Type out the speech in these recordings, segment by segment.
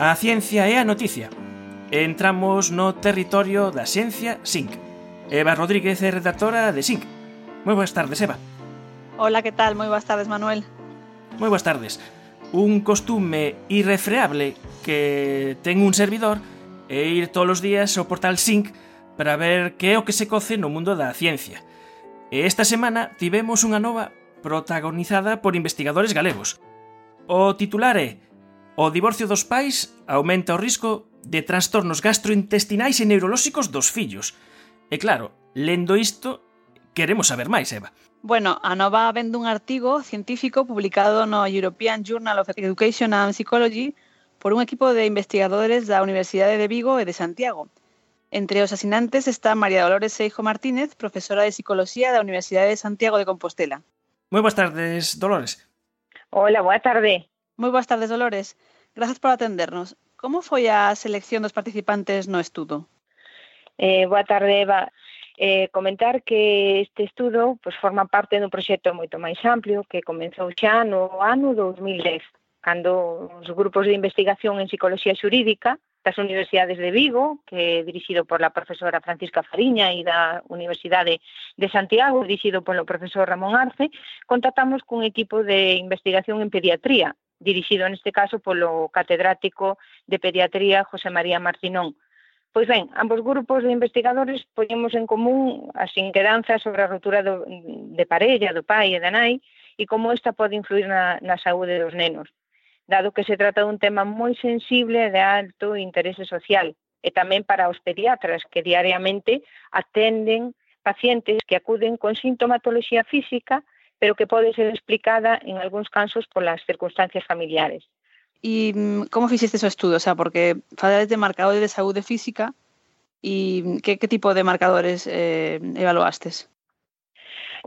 A ciencia é a noticia. Entramos no territorio da Ciencia SINC. Eva Rodríguez é redactora de SINC. Moi boas tardes, Eva. Hola, que tal? Moi boas tardes, Manuel. Moi boas tardes. Un costume irrefreable que ten un servidor e ir todos os días ao portal SINC para ver que é o que se coce no mundo da ciencia. E esta semana tivemos unha nova protagonizada por investigadores galegos. O titular é O divorcio dos pais aumenta o risco de trastornos gastrointestinais e neurolóxicos dos fillos. E claro, lendo isto, queremos saber máis, Eva. Bueno, a nova vende un artigo científico publicado no European Journal of Education and Psychology por un equipo de investigadores da Universidade de Vigo e de Santiago. Entre os asinantes está María Dolores Seijo Martínez, profesora de Psicología da Universidade de Santiago de Compostela. Moi boas tardes, Dolores. Hola, boa tarde. Moi boas tardes, Dolores. Grazas por atendernos. Como foi a selección dos participantes no estudo? Eh, boa tarde, Eva. Eh, comentar que este estudo pois, forma parte dun proxecto moito máis amplio que comenzou xa no ano 2010, cando os grupos de investigación en psicología xurídica das Universidades de Vigo, que é dirixido por la profesora Francisca Fariña e da Universidade de Santiago, dirixido polo profesor Ramón Arce, contactamos cun equipo de investigación en pediatría dirixido neste caso polo catedrático de pediatría José María Martinón. Pois ben, ambos grupos de investigadores poñemos en común as inquedanzas sobre a rotura do, de parella, do pai e da nai, e como esta pode influir na, na saúde dos nenos, dado que se trata dun tema moi sensible de alto interese social, e tamén para os pediatras que diariamente atenden pacientes que acuden con sintomatoloxía física pero que pode ser explicada en algúns casos polas circunstancias familiares. E mm, como fixestes o estudo? O sea, porque falades de marcadores de saúde física e mm, que, que tipo de marcadores eh, evaluastes?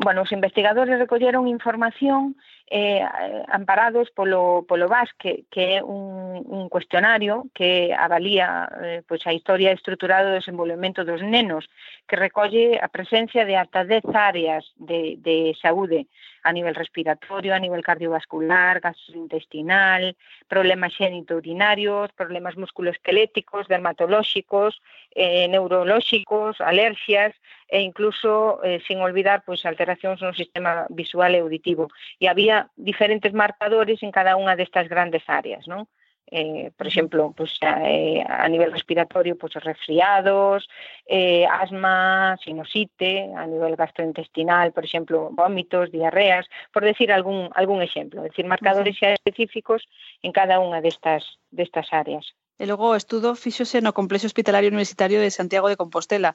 Bueno, os investigadores recolleron información eh, amparados polo, polo VAS, que é un, un cuestionario que avalía eh, pois a historia estruturada do desenvolvemento dos nenos, que recolle a presencia de ata 10 áreas de, de saúde a nivel respiratorio, a nivel cardiovascular, gastrointestinal, problemas xenitourinarios, problemas musculoesqueléticos, dermatolóxicos, eh, neurolóxicos, alergias e incluso, eh, sin olvidar, pois alteracións no sistema visual e auditivo. E había diferentes marcadores en cada unha destas grandes áreas, non? Eh, por exemplo, pues, a, eh, a nivel respiratorio, pues, resfriados, eh, asma, sinusite, a nivel gastrointestinal, por exemplo, vómitos, diarreas, por decir algún, algún exemplo, decir, marcadores xa específicos en cada unha destas, destas áreas. E logo o estudo fíxose no Complexo Hospitalario Universitario de Santiago de Compostela.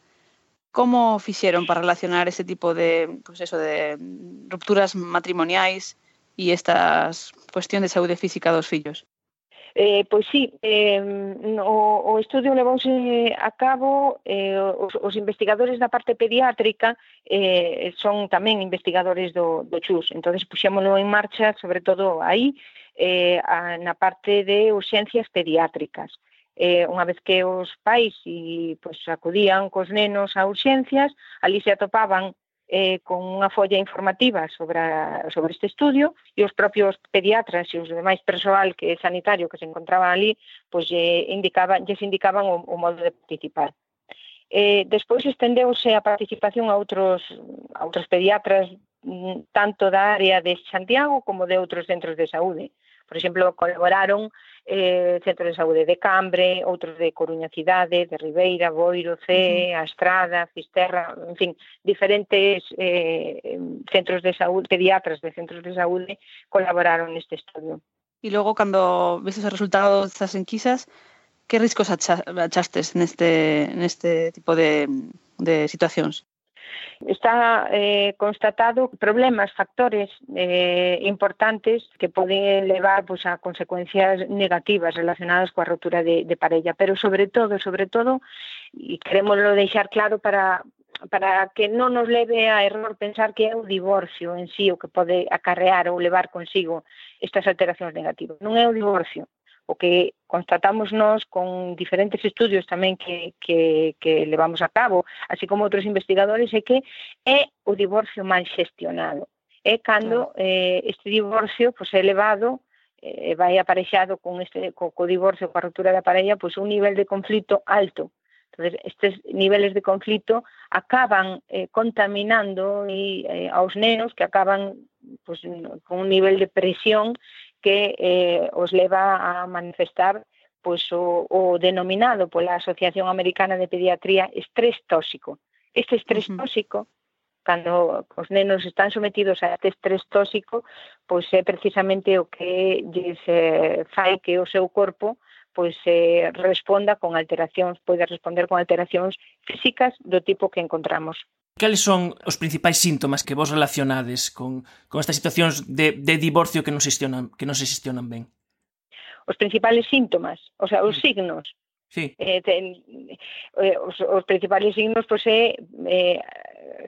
Como fixeron para relacionar ese tipo de, pues eso, de rupturas matrimoniais e estas cuestión de saúde física dos fillos? Eh, pois sí, eh, o, o estudio levouse a cabo, eh, os, os investigadores da parte pediátrica eh, son tamén investigadores do, do CHUS, entonces puxémolo en marcha, sobre todo aí, eh, a, na parte de urxencias pediátricas. Eh, unha vez que os pais e, pois, acudían cos nenos a urxencias, ali se atopaban eh, con unha folla informativa sobre, a, sobre este estudio e os propios pediatras e os demais persoal que é sanitario que se encontraban ali pois lle indicaban, lles indicaban o, o modo de participar. Eh, despois estendeuse a participación a outros, a outros pediatras mm, tanto da área de Santiago como de outros centros de saúde. Eh, Por exemplo, colaboraron eh, centros de Saúde de Cambre, outros de Coruña Cidade, de Ribeira, Boiro, C, uh -huh. Astrada, Fisterra, en fin, diferentes eh, centros de saúde, pediatras de centros de saúde colaboraron neste estudio. E logo, cando viste os resultados das enquisas, que riscos achastes neste, neste tipo de, de situacións? Está eh, constatado problemas, factores eh, importantes que poden levar pues, a consecuencias negativas relacionadas coa rotura de, de parella, pero sobre todo, sobre todo, e queremoslo deixar claro para, para que non nos leve a error pensar que é o divorcio en sí o que pode acarrear ou levar consigo estas alteracións negativas. Non é o divorcio, o que constatamos nós con diferentes estudios tamén que, que, que levamos a cabo, así como outros investigadores, é que é o divorcio mal xestionado. É cando eh, este divorcio pois, é elevado eh, vai aparexado con este co, co divorcio, coa ruptura da parella, pois un nivel de conflito alto. Entonces, estes niveles de conflito acaban eh, contaminando e, eh, aos nenos que acaban pues, con un nivel de presión que eh, os leva a manifestar pois, o, o denominado pola Asociación Americana de Pediatría estrés tóxico. Este estrés uh -huh. tóxico cando os nenos están sometidos a este estrés tóxico, pois é precisamente o que lles eh, fai que o seu corpo pois eh, responda con alteracións, pode responder con alteracións físicas do tipo que encontramos Cales son os principais síntomas que vos relacionades con, con estas situacións de, de divorcio que non se gestionan, que non se gestionan ben? Os principais síntomas, o sea, os mm. signos. Sí. Eh, ten, eh, os, os principais signos pois, é eh, eh,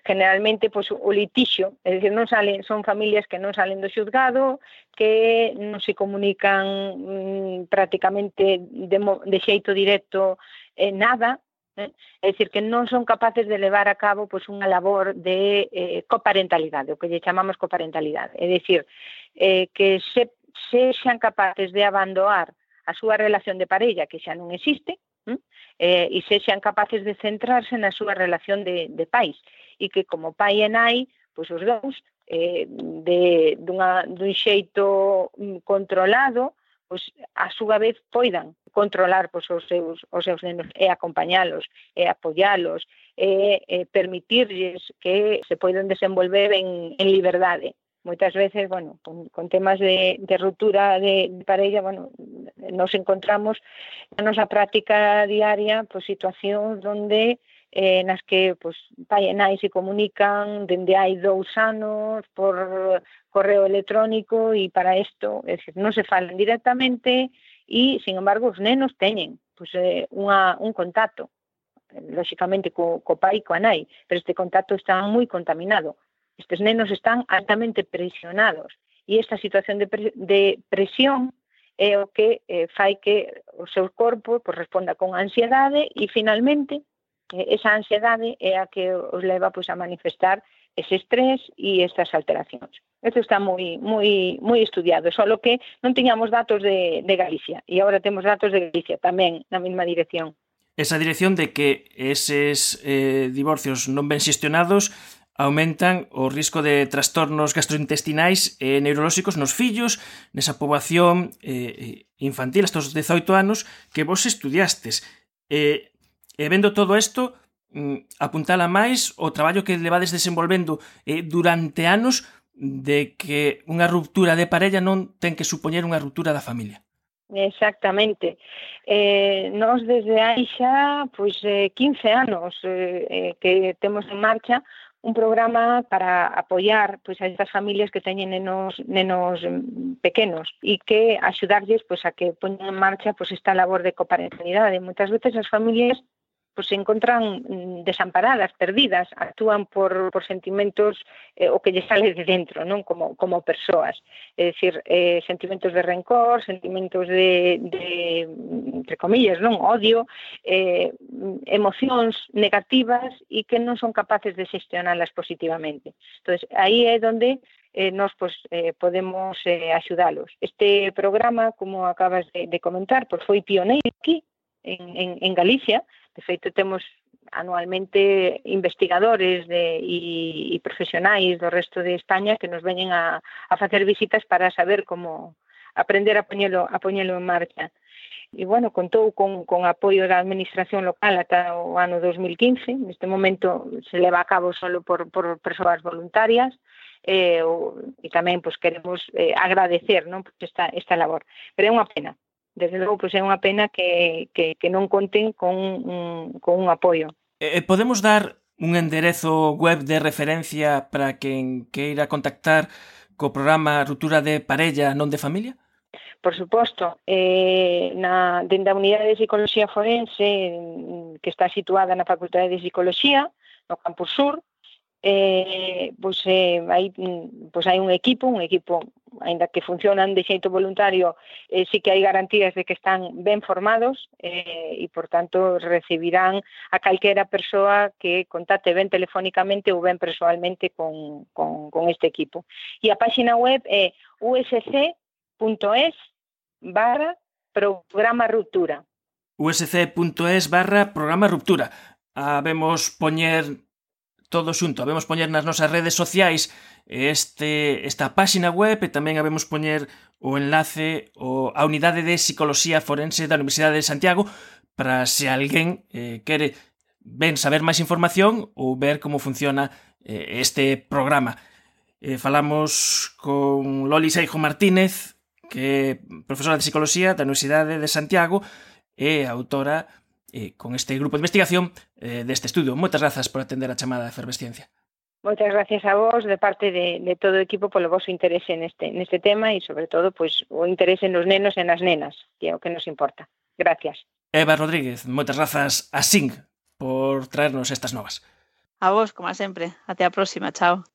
generalmente pois, o litixio, é dicir, non salen, son familias que non salen do xuzgado, que non se comunican mm, prácticamente de, de xeito directo eh, nada, Eh? É dicir, que non son capaces de levar a cabo pois, unha labor de eh, coparentalidade, o que lle chamamos coparentalidade. É dicir, eh, que se, se sean capaces de abandonar a súa relación de parella, que xa non existe, eh, e se sean capaces de centrarse na súa relación de, de pais e que como pai e nai, pois os dous eh, de, dunha, dun xeito mm, controlado pois a súa vez poidan controlar pois, os seus os seus nenos e acompañalos e apoialos e, e permitirlles que se poidan desenvolver en, en liberdade. Moitas veces, bueno, con, con temas de, de ruptura de, de parella, bueno, nos encontramos na nosa práctica diaria, pois, situacións onde eh, nas que pois, pai e nai se comunican dende hai dous anos por correo electrónico e para isto, é dicir, non se falan directamente e, sin embargo, os nenos teñen pois, eh, unha, un contacto lóxicamente co, co pai e coa nai, pero este contacto está moi contaminado. Estes nenos están altamente presionados e esta situación de, pre, de presión é o que eh, fai que o seu corpo pues, responda con ansiedade e finalmente Eh, esa ansiedade é a que os leva pois a manifestar ese estrés e estas alteracións. Isto está moi moi moi estudiado, só que non tiñamos datos de, de Galicia e agora temos datos de Galicia tamén na mesma dirección. Esa dirección de que eses eh, divorcios non ben xestionados aumentan o risco de trastornos gastrointestinais e neurolóxicos nos fillos, nesa poboación eh, infantil, estos 18 anos, que vos estudiastes. Eh, E vendo todo isto, mm, apuntala máis o traballo que levades desenvolvendo eh, durante anos de que unha ruptura de parella non ten que supoñer unha ruptura da familia. Exactamente. Eh, nós desde aí xa pois, eh, 15 anos eh, eh, que temos en marcha un programa para apoiar pois a estas familias que teñen nenos nenos mm, pequenos e que axudarlles pois a que poñan en marcha pois esta labor de coparentalidade. Moitas veces as familias pues se encontran mm, desamparadas, perdidas, actúan por, por sentimentos eh, o que lle sale de dentro, non como, como persoas. É dicir, eh, sentimentos de rencor, sentimentos de, de entre comillas, non odio, eh, emocións negativas e que non son capaces de xestionarlas positivamente. Entonces, aí é onde eh, nos pues, eh, podemos eh, axudalos. Este programa, como acabas de, de comentar, pues, foi pioneiro aquí, en, en, en Galicia, De feito, temos anualmente investigadores de, e, e profesionais do resto de España que nos veñen a, a facer visitas para saber como aprender a poñelo, a poñelo en marcha. E, bueno, contou con, con apoio da administración local ata o ano 2015. Neste momento se leva a cabo solo por, por persoas voluntarias eh, o, e tamén pois, queremos eh, agradecer non, esta, esta labor. Pero é unha pena, desde logo, pois é unha pena que, que, que non conten con un, con un apoio. Eh, podemos dar un enderezo web de referencia para quen queira contactar co programa Rutura de Parella non de Familia? Por suposto, eh, na, dende a Unidade de Psicología Forense, que está situada na Facultade de Psicología, no Campus Sur, eh, pois, eh, hai, pois hai un equipo, un equipo aínda que funcionan de xeito voluntario, eh, sí que hai garantías de que están ben formados eh, e, por tanto, recibirán a calquera persoa que contate ben telefónicamente ou ben personalmente con, con, con este equipo. E a páxina web é usc.es barra programa ruptura. usc.es barra programa ruptura. Habemos vemos poñer todo xunto. Habemos poñer nas nosas redes sociais este, esta páxina web e tamén habemos poñer o enlace o, a Unidade de Psicoloxía Forense da Universidade de Santiago para se alguén eh, quere ben saber máis información ou ver como funciona eh, este programa. Eh, falamos con Loli Seijo Martínez, que é profesora de Psicoloxía da Universidade de Santiago e autora eh, con este grupo de investigación eh, deste estudio. Moitas grazas por atender a chamada de efervesciencia. Moitas gracias a vos de parte de, de todo o equipo polo vosso interese neste, neste tema e, sobre todo, pois, o interese nos nenos e nas nenas, que é o que nos importa. Gracias. Eva Rodríguez, moitas grazas a SING por traernos estas novas. A vos, como sempre. Até a próxima. Chao.